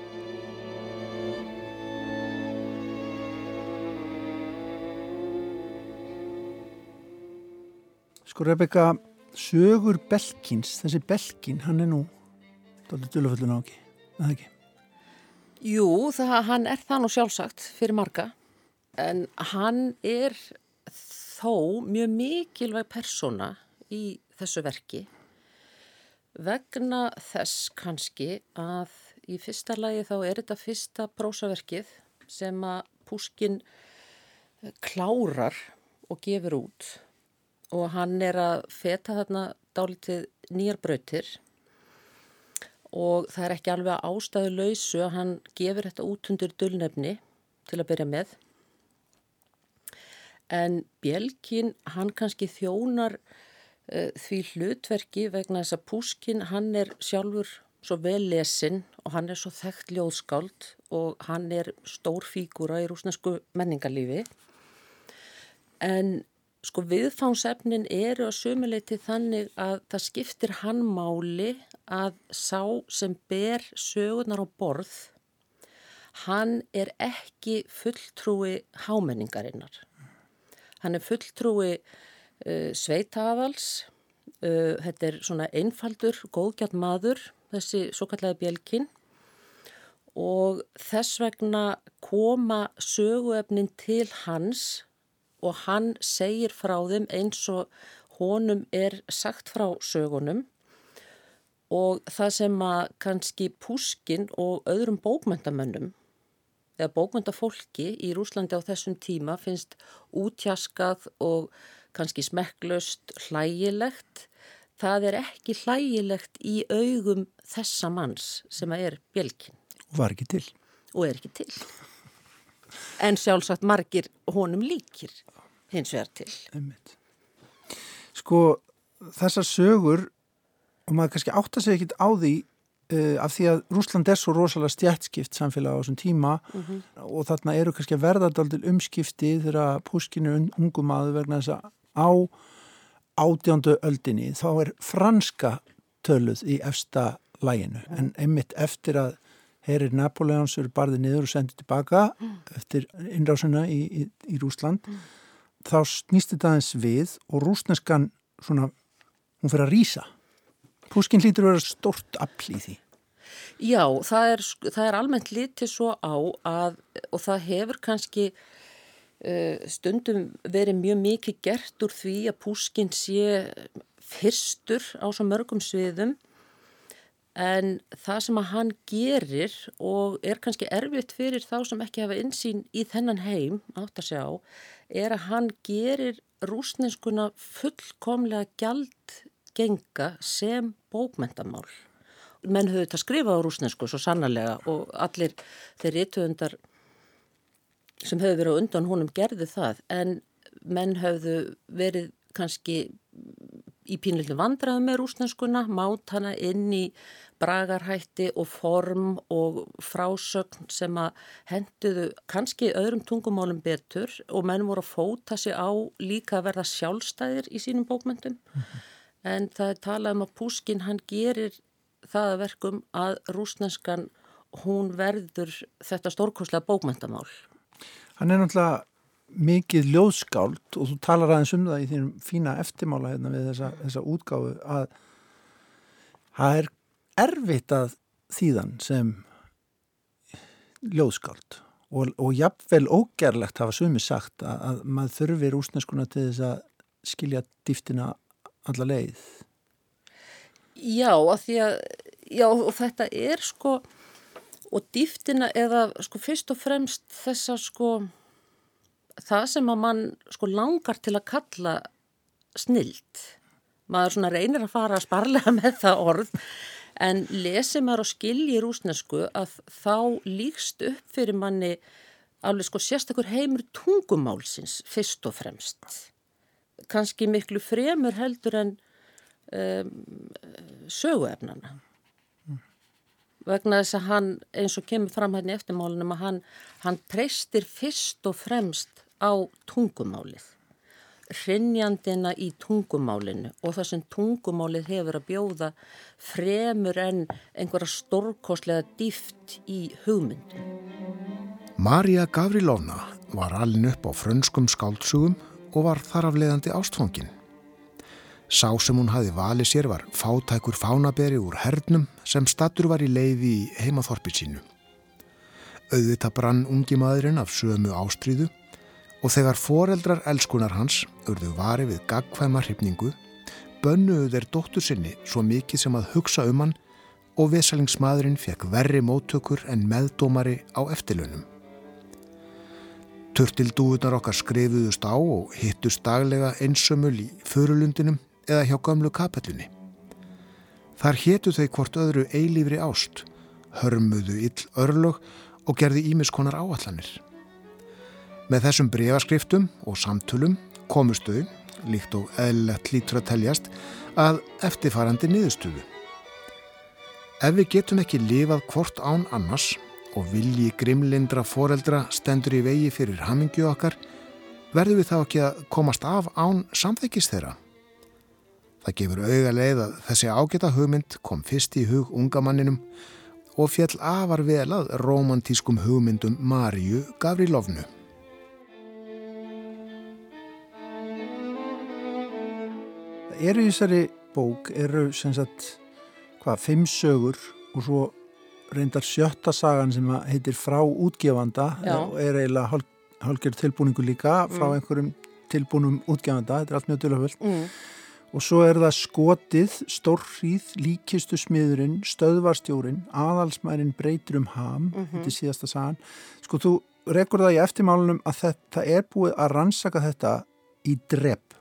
[SPEAKER 1] Sko Rebecca, sögur Belkins, þessi Belkin, hann er nú doldið döluföllun á ekki, eða ekki?
[SPEAKER 5] Jú, það, hann er það nú sjálfsagt fyrir marga, en hann er þó mjög mikilvæg persóna í þessu verki vegna þess kannski að í fyrsta lagi þá er þetta fyrsta prósaverkið sem að Púskin klárar og gefur út og hann er að feta þarna dálítið nýjar brautir og það er ekki alveg ástæðu lausu að hann gefur þetta út undir dullnefni til að byrja með. En Bjelkin, hann kannski þjónar uh, því hlutverki vegna þess að Púskin, hann er sjálfur svo vel lesin og hann er svo þekkt ljóðskáld og hann er stór fígúra í rúsnesku menningarlífi. En sko viðfánsefnin eru að sömuleiti þannig að það skiptir hann máli að sá sem ber sögurnar á borð, hann er ekki fulltrúi hámenningarinnar. Hann er fulltrúi uh, sveitafals, uh, þetta er svona einfaldur, góðgjart maður, þessi svo kallega bjelkin og þess vegna koma söguefnin til hans og hann segir frá þeim eins og honum er sagt frá sögunum og það sem að kannski Púskin og öðrum bókmyndamönnum eða bókmyndafólki í Rúslandi á þessum tíma finnst útjaskað og kannski smekklaust hlægilegt það er ekki hlægilegt í augum þessa manns sem að er bjelkin.
[SPEAKER 1] Og var ekki til.
[SPEAKER 5] Og er ekki til en sjálfsagt margir honum líkir hins vegar til.
[SPEAKER 1] Einmitt. Sko þessar sögur og maður kannski átta sig ekkit á því uh, af því að Rúsland er svo rosalega stjætskipt samfélag á þessum tíma mm -hmm. og þarna eru kannski að verða daldil umskipti þegar púskinu ungum aðu vegna þess að á átjándu öldinni þá er franska töluð í efsta læginu en einmitt eftir að herir Napoleons eru barðið niður og sendið tilbaka mm. eftir innrásuna í, í, í Rúsland mm. þá snýst þetta aðeins við og rúsneskan svona, hún fyrir að rýsa Púskin hlýtur að vera stort afl í því
[SPEAKER 5] Já, það er, það er almennt litið svo á að, og það hefur kannski uh, stundum verið mjög mikið gert úr því að Púskin sé fyrstur á svo mörgum sviðum En það sem að hann gerir og er kannski erfitt fyrir þá sem ekki hafa insýn í þennan heim átt að sjá, er að hann gerir rúsneskuna fullkomlega gjaldgenga sem bókmentamál. Menn höfðu þetta skrifað á rúsnesku svo sannarlega og allir þeir rítuðundar sem höfðu verið á undan honum gerði það en menn höfðu verið kannski í pínlilinu vandraðu með rúsneskuna, mát hana inn í bragarhætti og form og frásögn sem að henduðu kannski öðrum tungumálum betur og menn voru að fóta sig á líka að verða sjálfstæðir í sínum bókmyndum. Mm -hmm. En það er talað um að Púskin hann gerir það að verkum að rúsneskan hún verður þetta stórkoslega bókmæntamál.
[SPEAKER 1] Hann er náttúrulega mikið ljóðskáld og þú talar aðeins um það í þínum fína eftirmála hérna við þessa, þessa útgáfu að það er erfitt að þýðan sem ljóðskáld og, og jafnvel ógerlegt hafa sumi sagt að, að maður þurfi rúsneskuna til þess að skilja dýftina alla leið.
[SPEAKER 5] Já, að því að já, og þetta er sko og dýftina eða sko fyrst og fremst þessa sko það sem að mann sko langar til að kalla snild. Maður svona reynir að fara að sparlega [LAUGHS] með það orð en lesið maður og skiljið rúsnesku að þá líkst upp fyrir manni alveg sko sérstakur heimur tungumálsins fyrst og fremst. Kannski miklu fremur heldur en um, söguefnana vegna þess að hann eins og kemur fram hérna í eftirmálunum að hann, hann treystir fyrst og fremst á tungumálið hrinnjandina í tungumálinu og það sem tungumálið hefur að bjóða fremur en einhverja stórkoslega dýft í hugmyndum.
[SPEAKER 6] Marja Gavrilovna var alin upp á frönskum skáldsugum og var þar af leiðandi ástfangin. Sá sem hún hafi valið sér var fátækur fánaberi úr hernum sem stattur var í leiði í heimaþorpi sínu. Auðvita brann ungi maðurinn af sömu ástríðu og þegar foreldrar elskunar hans urðu vari við gagkvæma hrifningu, bönnuðu þeir dóttur sinni svo mikið sem að hugsa um hann og vesalingsmaðurinn fekk verri móttökur en meðdómari á eftirlaunum. Turtildúunar okkar skrifuðust á og hittust daglega einsömmul í förulundinum eða hjá gamlu kapellunni. Þar hétu þau hvort öðru eilífri ást, hörmuðu ill örlög og gerði ímiskonar áallanir. Með þessum breyfaskriftum og samtölum komust þau, líkt og eðlilegt lítur að teljast, að eftirfarandi niðurstöðu. Ef við getum ekki lifað hvort án annars og vilji grimlindra foreldra stendur í vegi fyrir hamingju okkar, verður við þá ekki að komast af án samþekist þeirra. Það gefur auga leið að þessi ágæta hugmynd kom fyrst í hug ungamanninum og fjall afar vel að romantískum hugmyndum Marju Gavrilovnu.
[SPEAKER 1] Eru í þessari bók, eru sem sagt, hvað, fimm sögur og svo reyndar sjötta sagan sem heitir Frá útgefanda
[SPEAKER 5] Já.
[SPEAKER 1] og er eiginlega hálfgerð tilbúningu líka frá
[SPEAKER 5] Mm.
[SPEAKER 1] einhverjum tilbúnum útgefanda, þetta er allt mjög döluföld
[SPEAKER 5] Mm.
[SPEAKER 1] Og svo er það skotið, stórrýð, líkistu smiðurinn, stöðvarstjórin, aðalsmærin breytir um ham,
[SPEAKER 5] Mhm.
[SPEAKER 1] þetta er síðasta sagan. Sko þú rekur það í eftirmálunum að þetta er búið að rannsaka þetta í drepp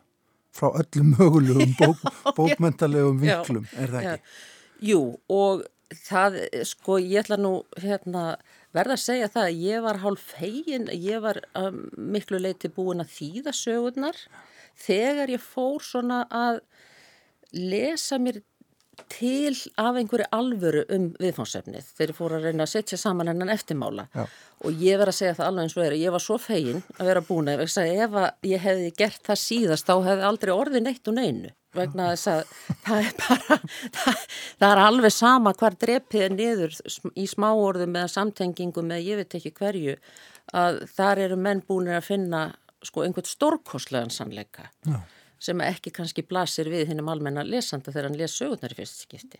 [SPEAKER 1] frá öllum [LAUGHS] mögulegum bók, [LAUGHS] bókmentalegum
[SPEAKER 5] Já.
[SPEAKER 1] vinklum, er það
[SPEAKER 5] Já.
[SPEAKER 1] ekki?
[SPEAKER 5] Jú, og það, sko, ég ætla nú hérna, verða að segja það að ég var hálf fegin, ég var um, miklu leiti búin að þýða sögurnar þegar ég fór svona að lesa mér til af einhverju alvöru um viðfánsefnið þegar ég fór að reyna að setja saman hennan eftirmála
[SPEAKER 1] Já.
[SPEAKER 5] og ég verð að segja það alveg eins og er ég var svo fegin að vera búin að ef að ég hefði gert það síðast þá hefði aldrei orðið neitt og neinu vegna þess að það er bara það, það er alveg sama hvar drepið er niður í smáorðum eða samtengingum eða ég veit ekki hverju að þar eru menn búinir að finna sko einhvern stórkostlegan sannleika
[SPEAKER 1] Já.
[SPEAKER 5] sem ekki kannski blasir við hinnum almenna lesanda þegar hann les sögurnar í fyrst skipti.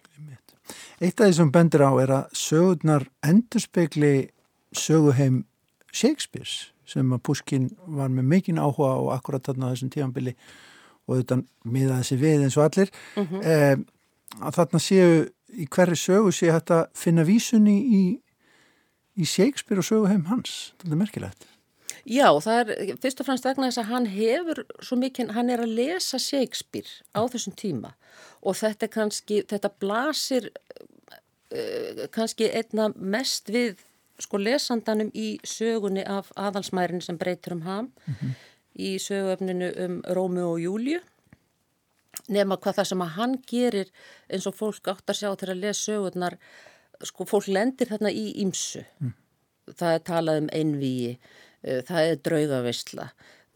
[SPEAKER 1] Eitt af því sem bendur á er að sögurnar endurspegli söguheim Shakespeare's sem að Pushkin var með mikinn áhuga og akkurat þarna á þessum tífambili og auðvitað miðaði sig við eins og allir
[SPEAKER 5] Mhm.
[SPEAKER 1] eh, að þarna séu í hverju sögu séu hægt að finna vísunni í, í Shakespeare og söguheim hans þetta er merkilegt
[SPEAKER 5] Já, það er fyrst og fremst vegna þess að hann hefur svo mikið, hann er að lesa Shakespeare á þessum tíma. Og þetta er kannski, þetta blasir uh, kannski einna mest við sko lesandanum í sögunni af aðalsmærin sem breytir um ham í söguöfninu um Rómu og Júliu nema hvað það sem að hann gerir eins og fólk átt að sjá til að lesa sögurnar sko fólk lendir þarna í ímsu það er talað um einvíi það er draugavisla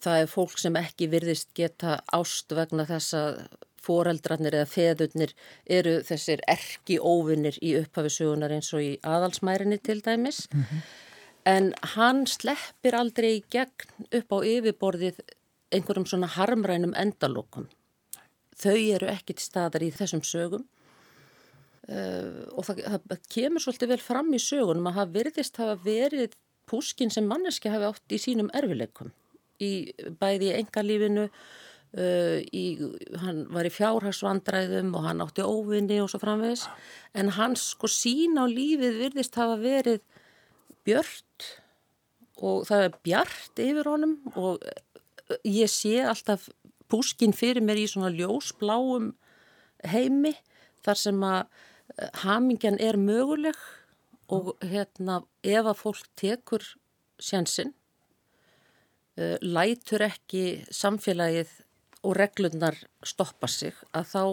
[SPEAKER 5] það er fólk sem ekki virðist geta ást vegna þess að foreldrarnir eða feðurnir eru þessir erki óvinnir í upphafisugunar eins og í aðalsmærinni til dæmis. Mm -hmm. En hann sleppir aldrei í gegn upp á yfirborðið einhverjum svona harmrænum endalokum. Þau eru ekki til staðar í þessum sögum uh, og það, það kemur svolítið vel fram í sögunum að það virðist hafa verið púskin sem manneski hafi átt í sínum erfileikum. Í, bæði engalífinu Uh, í, hann var í fjárhagsvandræðum og hann átti óvinni og svo framvegs en hans sko sín á lífið virðist hafa verið björt og það er bjart yfir honum og uh, ég sé alltaf púskin fyrir mér í svona ljósbláum heimi þar sem að uh, hamingjan er möguleg og hérna ef að fólk tekur sjansinn uh, lætur ekki samfélagið og reglurnar stoppa sig að þá,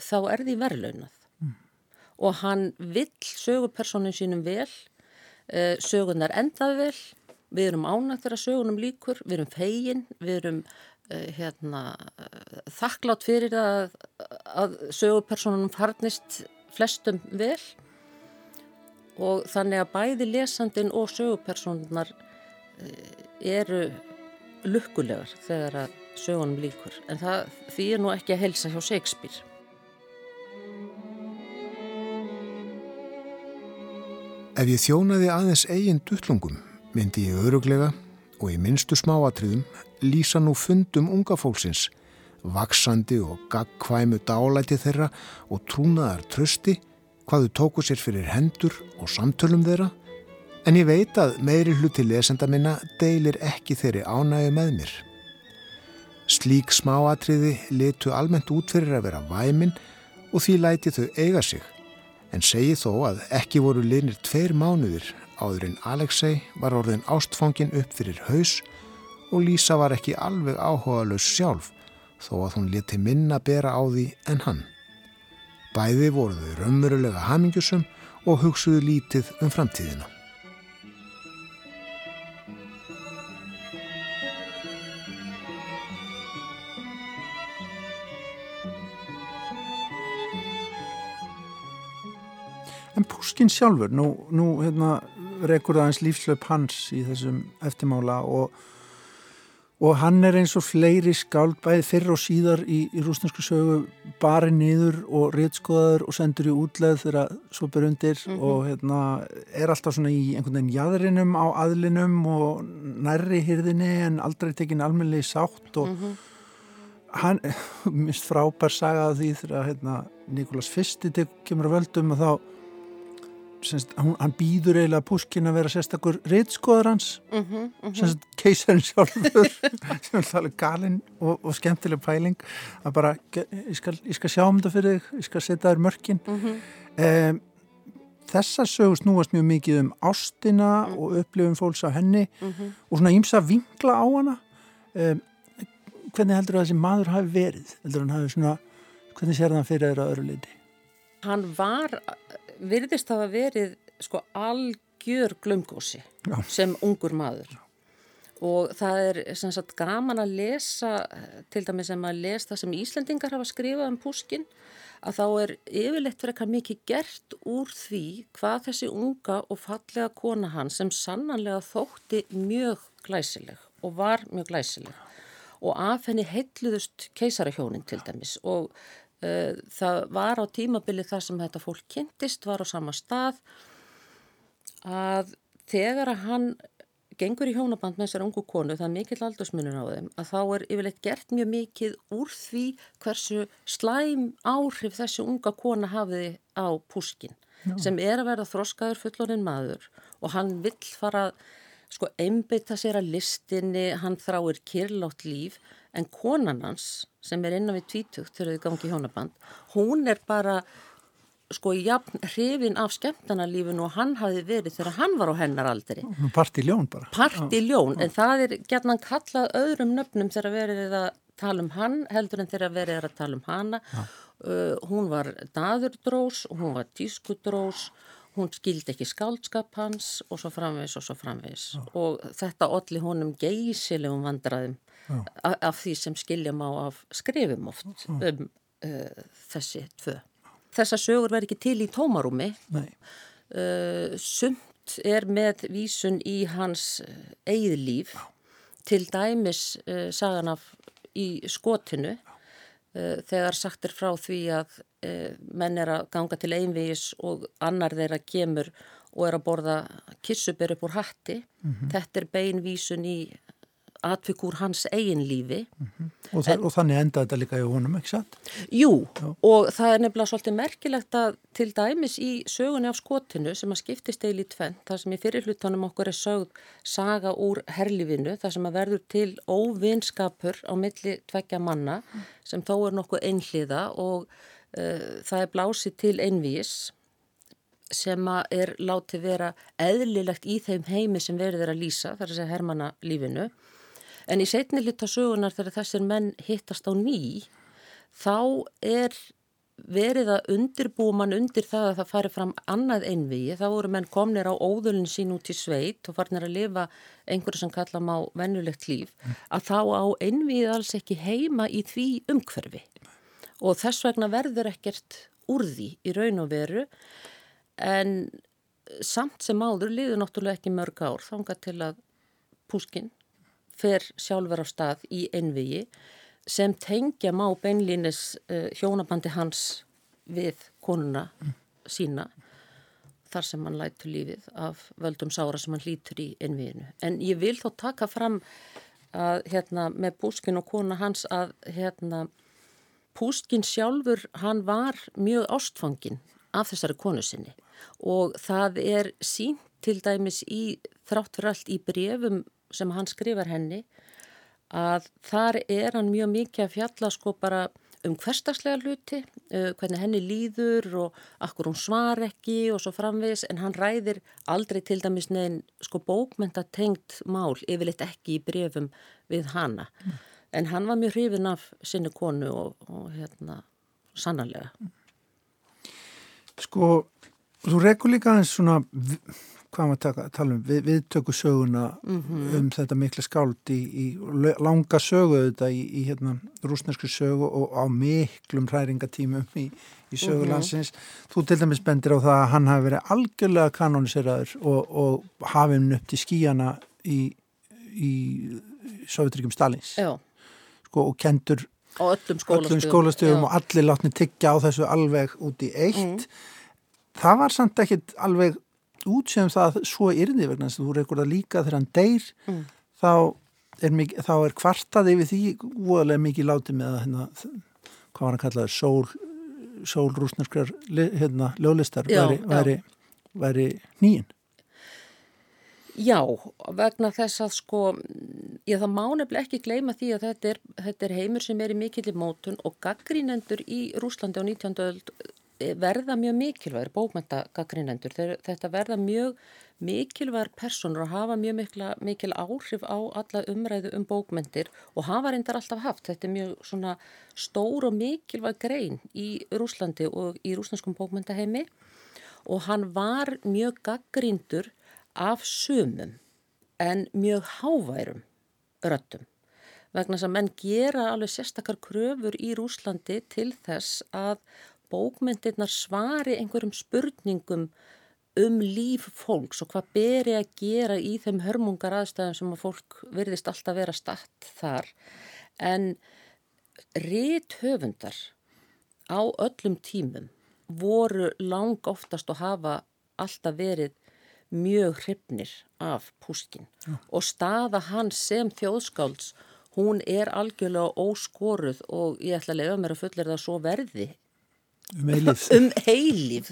[SPEAKER 5] þá er því verðlaunað mm. og hann vill sögupersonin sínum vel uh, sögunar endað vel við erum ánægt þegar sögunum líkur við erum fegin, við erum uh, hérna, þakklátt fyrir að, að sögupersonunum farnist flestum vel og þannig að bæði lesandin og sögupersonunar eru lukkulegar þegar að sögunum líkur en það, því er nú ekki að helsa hjá Shakespeare.
[SPEAKER 6] Ef ég þjónaði aðeins eigin duttlungum myndi ég öruglega og í minnstu smáatriðum lýsa nú fundum unga fólksins, vaksandi og gagkvæmu dálæti þeirra og trúnaðar trösti hvaðu tóku sér fyrir hendur og samtölum þeirra en ég veit að meiri hluti lesenda minna deilir ekki þeirri ánægu með mér. Slík smáatriði letu almennt út fyrir að vera væmin og því læti þau eiga sig, en segi þó að ekki voru linir tveir mánuðir áður en Alexei var orðin ástfangin upp fyrir haus og Lísa var ekki alveg áhugaðlaus sjálf þó að hún leti minna bera á því en hann. Bæði voru þau raunverulega hamingjusum og hugsuðu lítið um framtíðina.
[SPEAKER 1] En Puskin sjálfur, nú, nú hérna, rekur það eins lífslöp hans í þessum eftirmála og, og hann er eins og fleiri skáld bæði fyrr og síðar í, í rúsnarsku sögu bari niður og réttskoðaður og sendur í útleð þegar svo ber undir mm -hmm. og hérna, er alltaf svona í einhvern veginn jæðrinum á aðlinum og nærri hyrðinni en aldrei tekin almennilega sátt og mm -hmm. hann, [LAUGHS] minnst frábær sagað því þegar hérna, Nikolás Fyrsti kemur að völdum og þá semst, hún, hann býður eiginlega Puskin að vera sérstakur reytskoður hans mm -hmm, mm -hmm. keisarinn sjálfur [LAUGHS] sem er alveg galinn og, og skemmtileg pæling að bara, ég skal, ég skal sjá um þetta fyrir þig ég skal setja þér mörkin mm -hmm. um, þessa sögust núast mjög mikið um ástina mhm. og upplifum fólks á henni mhm. og svona ímsa vingla á hana um, hvernig heldur það að þessi maður hafi verið heldur hann hafi svona hvernig sér það fyrir þeirra öðru leiti
[SPEAKER 5] hann var virðist hafa verið sko algjör glömgósi sem ungur maður Já. og það er sem sagt gaman að lesa til dæmis sem að lesa það sem Íslandingar hafa skrifað um púskin að þá er yfirleitt fyrir eitthvað mikið gert úr því hvað þessi unga og fallega kona hann sem sannanlega þótti mjög glæsileg og var mjög glæsileg og af henni heitluðust keisarahjónin til dæmis og það var á tímabili það sem þetta fólk kynntist, var á sama stað að þegar að hann gengur í hjónaband með þessar ungu konu, það er mikill aldursmunur á þeim, að þá er yfirleitt gert mjög mikið úr því hversu slæm áhrif þessi unga kona hafiði á púskin, Já. sem er að verða þroskaður fullorinn maður og hann vill fara sko einbeita sér að listinni, hann þráir kyrlátt líf en konan hans sem er innan við tvítugt þegar þau gangi hjónaband, hún er bara sko jafn hrifin af skemmtanarlífinu og hann hafi verið þegar hann var á hennar aldri.
[SPEAKER 1] Partiljón bara.
[SPEAKER 5] Partiljón, en það er gætnan kallað öðrum nöfnum þegar verið að tala um hann heldur en þegar verið að tala um hana. Uh, hún var daðurdrós hún var tískudrós hún skildi ekki skáldskap hans og svo framvegs og svo framvegs og þetta olli honum geysilegum vandraðum af því sem skilja má af skrifum oft um uh, þessi tvö. Þessa sögur verð ekki til í tómarúmi.
[SPEAKER 1] Uh,
[SPEAKER 5] sumt er með vísun í hans eigið líf. Til dæmis uh, sagan af í skotinu uh, þegar sagt er frá því að menn er að ganga til einvís og annar þeirra kemur og er að borða kissuber upp úr hatti. Mm -hmm. Þetta er beinvísun í atvikur hans eigin lífi. Mm
[SPEAKER 1] -hmm. og, en, og þannig enda þetta líka í honum, ekki satt?
[SPEAKER 5] Jú, Já. og það er nefnilega svolítið merkilegt að til dæmis í sögunni af skotinu sem að skiptist eil í tvenn, þar sem í fyrirlutunum okkur er sögð saga úr herlífinu, þar sem að verður til óvinskapur á milli tveggja manna mm. sem þó er nokkuð einhliða og uh, það er blásið til einvís sem er látið vera eðlilegt í þeim heimi sem verður að lýsa, þar að segja hermana lífinu En í setni hluta sögunar þegar þessir menn hittast á ný, þá er verið að undirbúa mann undir það að það fari fram annað einvigi. Þá voru menn komnir á óðulin sín út í sveit og farnir að lifa einhverju sem kalla má vennulegt líf. Að þá á einvigið alls ekki heima í því umhverfi. Og þess vegna verður ekkert úr því í raun og veru. En samt sem áður liður náttúrulega ekki mörg ár þánga til að púskinn fer sjálfur á stað í einvigi sem tengja má beinlínis uh, hjónabandi hans við konuna sína þar sem hann lætur lífið af völdum sára sem hann lítur í einviginu. En ég vil þó taka fram að hérna með Púskin og kona hans að hérna Púskin sjálfur hann var mjög ástfangin af þessari konu sinni og það er sínt til dæmis í þrátt fyrir allt í brefum sem hann skrifar henni að þar er hann mjög mikið að fjalla sko bara um hverstagslega hluti, uh, hvernig henni líður og akkur hún svar ekki og svo framvis en hann ræðir aldrei til dæmis neðin sko bókmenta tengt mál yfirleitt ekki í brefum við hana mm. en hann var mjög hrifin af sinni konu og, og hérna sannarlega.
[SPEAKER 1] Sko, þú rekur líka aðeins svona hvað maður að tala um, við, við tökum söguna mm -hmm. um þetta mikla skáld í, í langa sögu þetta í, í hérna rúsnesku sögu og á miklum hræringatímum í, í sögulansins. Mm -hmm. Þú til dæmis bendir á það að hann hafi verið algjörlega kanoniseraður og, og hafið hann upp til skíjana í Sovjetryggjum Stalins sko, og kentur
[SPEAKER 5] skólastöðum,
[SPEAKER 1] öllum skólastöðum og allir látni tiggja á þessu alveg út í eitt. Mm. Það var samt ekkit alveg út sem það svo yrði vegna þess að þú reykur það líka þegar hann deyr mm. þá, er mikið, þá er kvartað yfir því óalega mikið látið með að hérna, hvað var hann kallaður sól, sól rúsnarskrar hérna, ljólistar já, væri, væri, væri nýjinn
[SPEAKER 5] Já, vegna þess að sko, ég það má nefnilega ekki gleyma því að þetta er, þetta er heimur sem er í mikill í mótun og gaggrínendur í Rúslandi á 19. öld verða mjög mikilvægir bókmyndagaggrinendur. Þetta verða mjög mikilvægir personur og hafa mjög mikla, mikil áhrif á alla umræðu um bókmyndir og hafa reyndar alltaf haft. Þetta er mjög svona stór og mikilvæg grein í Rúslandi og í rúsnarskum bókmyndaheimi og hann var mjög gaggrindur af sumum en mjög háværum röttum vegna þess að menn gera alveg sérstakar kröfur í Rúslandi til þess að bókmyndirnar svari einhverjum spurningum um líf fólks og hvað beri að gera í þeim hörmungar aðstæðum sem að fólk verðist alltaf vera statt þar en rít höfundar á öllum tímum voru lang oftast og hafa alltaf verið mjög hrifnir af púskin ja. og staða hans sem þjóðskálds hún er algjörlega óskoruð og ég ætla að lega mér að fullera það svo verði
[SPEAKER 1] um eilíf, [LAUGHS]
[SPEAKER 5] um eilíf.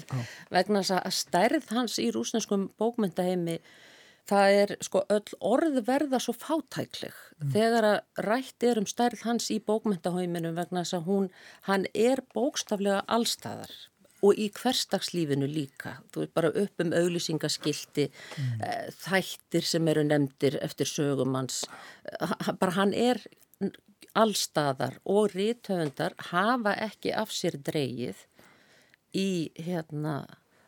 [SPEAKER 5] vegna að stærð hans í rúsneskum bókmyndaheimi það er sko öll orð verða svo fátækleg mm. þegar að rætt er um stærð hans í bókmyndaheiminum vegna þess að hún, hann er bókstaflega allstæðar og í hverstagslífinu líka þú veit bara upp um auglýsingaskildi mm. Eh, þættir sem eru nefndir eftir sögumans bara hann er allstaðar og rítöfundar hafa ekki af sér dreyið í hérna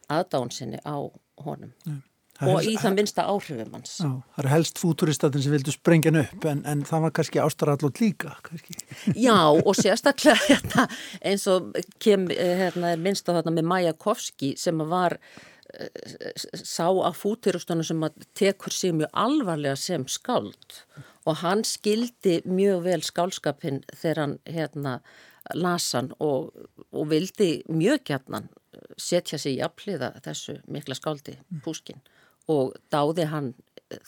[SPEAKER 5] aðdánsinni á honum.
[SPEAKER 1] Nei.
[SPEAKER 5] og helst, í það minnsta áhrifum hans.
[SPEAKER 1] Já, það eru helst fúturistatinn sem vildu sprengja hann upp en, en það var kannski ástrarallot líka. Kannski. [LAUGHS]
[SPEAKER 5] Já og sérstaklega hérna, eins og kem hérna, minnst á þarna með Majakovski sem var sá að fúturustunum sem að tekur sig mjög alvarlega sem skáld og hann skildi mjög vel skálskapin þegar hann hérna lasan og, og vildi mjög gætnan setja sig í afliða þessu mikla skáldi Púskin og dáði hann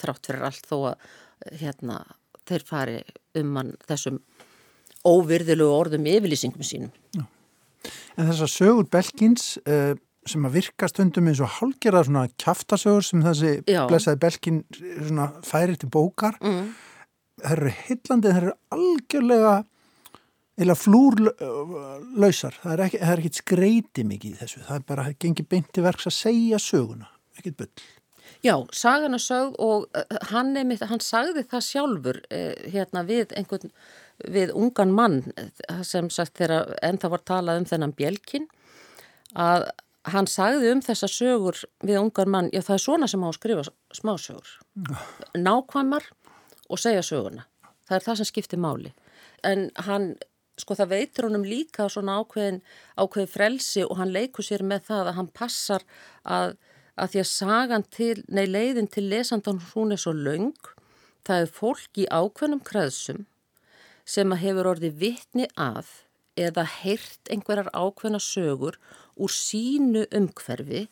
[SPEAKER 5] þrátt fyrir allt þó að hérna þeir fari um hann þessum óvirðilegu orðum yfirlýsingum sínum. Já.
[SPEAKER 1] En þessar sögur Belkins uh, sem að virka stundum eins og hálgjörða svona kæftasögur sem þessi blessaði belkin færi til bókar mm. Það eru hillandi, það eru algjörlega eða flúrlausar. Það er ekki, ekki skreiti mikið í þessu. Það er bara, það gengir beint til verks að segja söguna, ekkit bull.
[SPEAKER 5] Já, sagana sög og uh, hann, einmitt, hann sagði það sjálfur uh, hérna við einhvern við ungan mann sem sagt þegar ennþá var talað um þennan bjelkin að hann sagði um þessa sögur við ungar mann, já það er svona sem á að skrifa smásögur, nákvæmar og segja söguna. Það er það sem skiptir máli. En hann, sko það veitur honum líka svona ákveðin, ákveðin frelsi og hann leikur sér með það að hann passar að, að því að sagan til, nei leiðin til lesandan hún er svo laung, það er fólk í ákveðnum kreðsum sem að hefur orðið vittni að eða heyrt einhverjar ákveðna sögur úr sínu umhverfi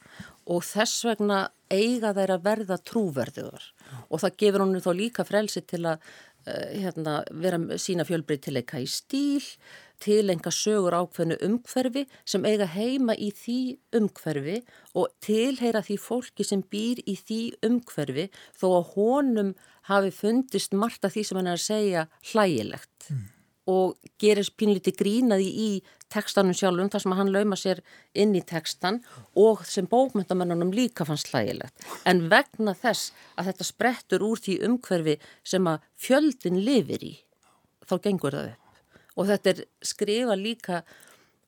[SPEAKER 5] og þess vegna eiga þeir að verða trúverðuður og það gefur honum þá líka frelsi til að uh, hérna, vera sína fjölbreytileika í stíl til enga sögur ákveðnu umhverfi sem eiga heima í því umhverfi og tilheyra því fólki sem býr í því umhverfi þó að honum hafi fundist margt af því sem hann er að segja hlægilegt. Mm og gerir pínliti grínaði í tekstanum sjálfum þar sem hann lauma sér inn í tekstan og sem bókmyndamennunum líka fannst hlægilegt. En vegna þess að þetta sprettur úr því umhverfi sem að fjöldin lifir í, þá gengur það upp. Og þetta er skrifa líka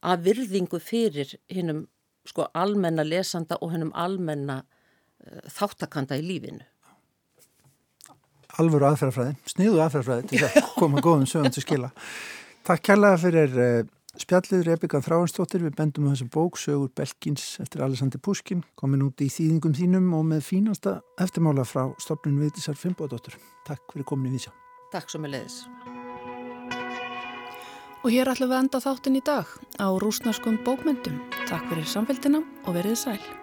[SPEAKER 5] að virðingu fyrir hinnum sko almenna lesanda og hinnum almenna uh, þáttakanda í lífinu
[SPEAKER 1] alvöru aðferðafræði, sniðu aðferðafræði til að koma góðum sögum til skila. Takk kærlega fyrir uh, spjallið Rebeka Þráhansdóttir, við bendum á þessu bók Sögur Belkins eftir Alessandri Puskin komin út í þýðingum þínum og með fínasta eftirmála frá stopnun Viðisar Fimboðdóttir. Takk fyrir komin í vísjá.
[SPEAKER 5] Takk svo með leiðis.
[SPEAKER 2] Og hér ætlum við að enda þáttin í dag á rúsnarskum bókmyndum. Takk fyrir samfélgina og verið sæl.